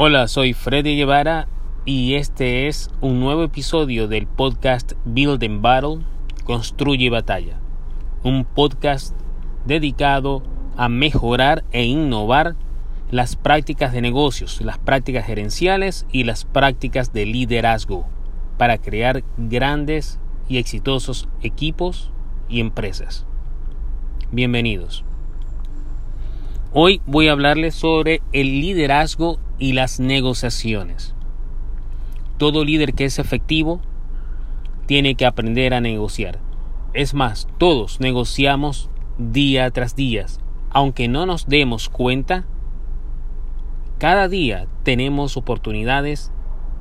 Hola, soy Freddy Guevara y este es un nuevo episodio del podcast Build and Battle, Construye Batalla. Un podcast dedicado a mejorar e innovar las prácticas de negocios, las prácticas gerenciales y las prácticas de liderazgo para crear grandes y exitosos equipos y empresas. Bienvenidos. Hoy voy a hablarles sobre el liderazgo y las negociaciones. Todo líder que es efectivo tiene que aprender a negociar. Es más, todos negociamos día tras día. Aunque no nos demos cuenta, cada día tenemos oportunidades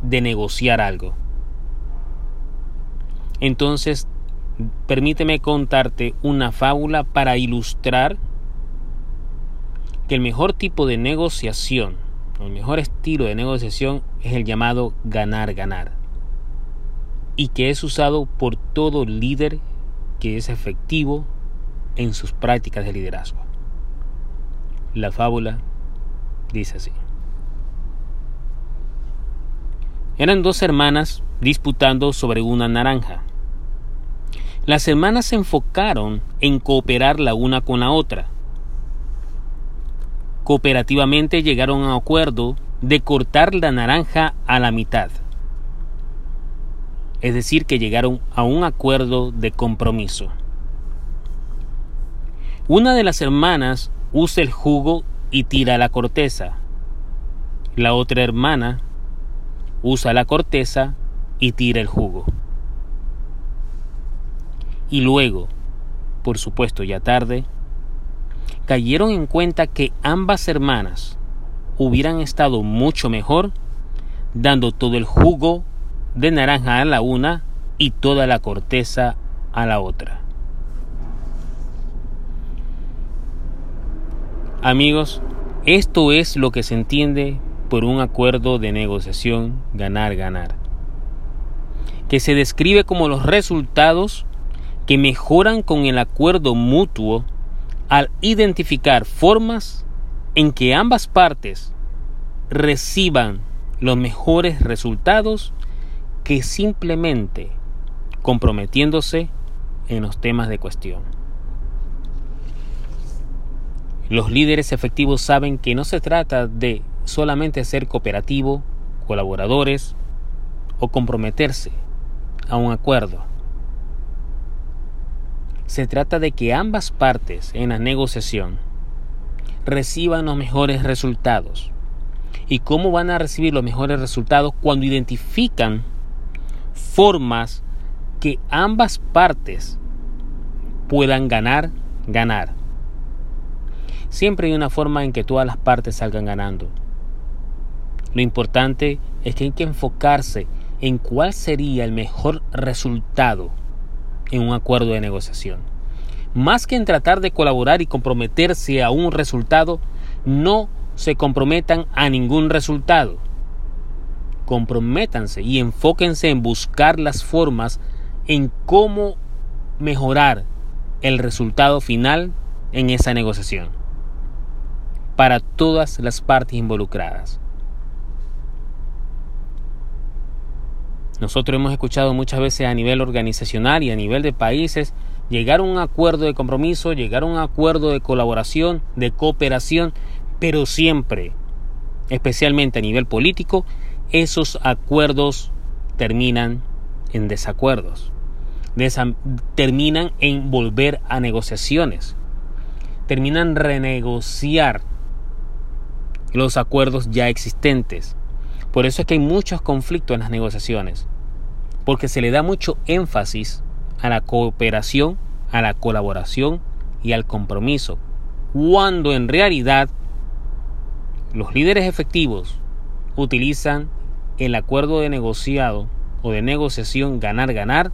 de negociar algo. Entonces, permíteme contarte una fábula para ilustrar que el mejor tipo de negociación el mejor estilo de negociación es el llamado ganar-ganar y que es usado por todo líder que es efectivo en sus prácticas de liderazgo. La fábula dice así. Eran dos hermanas disputando sobre una naranja. Las hermanas se enfocaron en cooperar la una con la otra cooperativamente llegaron a un acuerdo de cortar la naranja a la mitad. Es decir, que llegaron a un acuerdo de compromiso. Una de las hermanas usa el jugo y tira la corteza. La otra hermana usa la corteza y tira el jugo. Y luego, por supuesto ya tarde, cayeron en cuenta que ambas hermanas hubieran estado mucho mejor dando todo el jugo de naranja a la una y toda la corteza a la otra. Amigos, esto es lo que se entiende por un acuerdo de negociación ganar-ganar, que se describe como los resultados que mejoran con el acuerdo mutuo al identificar formas en que ambas partes reciban los mejores resultados que simplemente comprometiéndose en los temas de cuestión. Los líderes efectivos saben que no se trata de solamente ser cooperativo, colaboradores o comprometerse a un acuerdo se trata de que ambas partes en la negociación reciban los mejores resultados. ¿Y cómo van a recibir los mejores resultados? Cuando identifican formas que ambas partes puedan ganar, ganar. Siempre hay una forma en que todas las partes salgan ganando. Lo importante es que hay que enfocarse en cuál sería el mejor resultado en un acuerdo de negociación. Más que en tratar de colaborar y comprometerse a un resultado, no se comprometan a ningún resultado. Comprométanse y enfóquense en buscar las formas en cómo mejorar el resultado final en esa negociación para todas las partes involucradas. Nosotros hemos escuchado muchas veces a nivel organizacional y a nivel de países llegar a un acuerdo de compromiso, llegar a un acuerdo de colaboración, de cooperación, pero siempre, especialmente a nivel político, esos acuerdos terminan en desacuerdos, terminan en volver a negociaciones, terminan renegociar los acuerdos ya existentes. Por eso es que hay muchos conflictos en las negociaciones, porque se le da mucho énfasis a la cooperación, a la colaboración y al compromiso, cuando en realidad los líderes efectivos utilizan el acuerdo de negociado o de negociación ganar-ganar,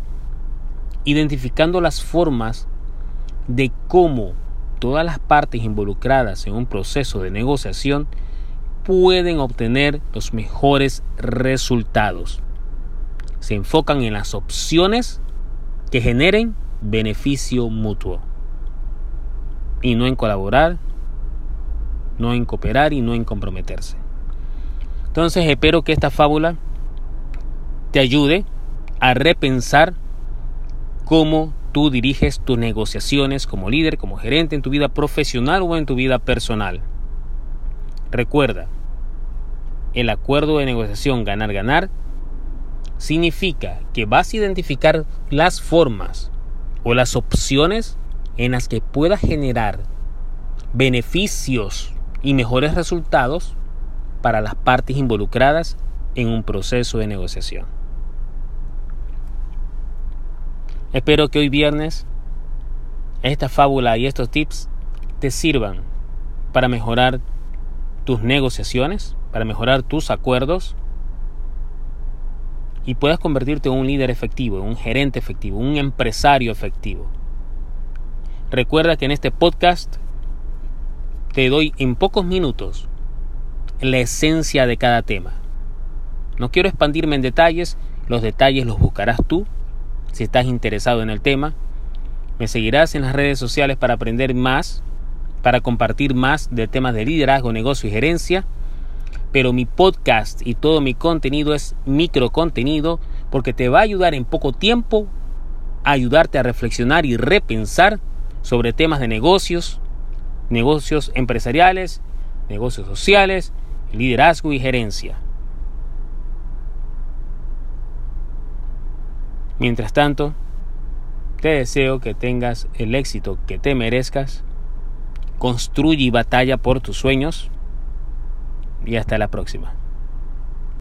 identificando las formas de cómo todas las partes involucradas en un proceso de negociación pueden obtener los mejores resultados. Se enfocan en las opciones que generen beneficio mutuo. Y no en colaborar, no en cooperar y no en comprometerse. Entonces espero que esta fábula te ayude a repensar cómo tú diriges tus negociaciones como líder, como gerente en tu vida profesional o en tu vida personal. Recuerda, el acuerdo de negociación ganar-ganar significa que vas a identificar las formas o las opciones en las que puedas generar beneficios y mejores resultados para las partes involucradas en un proceso de negociación. Espero que hoy viernes esta fábula y estos tips te sirvan para mejorar tus negociaciones, para mejorar tus acuerdos y puedas convertirte en un líder efectivo, en un gerente efectivo, un empresario efectivo. Recuerda que en este podcast te doy en pocos minutos la esencia de cada tema. No quiero expandirme en detalles, los detalles los buscarás tú si estás interesado en el tema. Me seguirás en las redes sociales para aprender más, para compartir más de temas de liderazgo, negocio y gerencia pero mi podcast y todo mi contenido es micro contenido porque te va a ayudar en poco tiempo a ayudarte a reflexionar y repensar sobre temas de negocios, negocios empresariales, negocios sociales, liderazgo y gerencia. Mientras tanto, te deseo que tengas el éxito que te merezcas, construye y batalla por tus sueños, y hasta la próxima.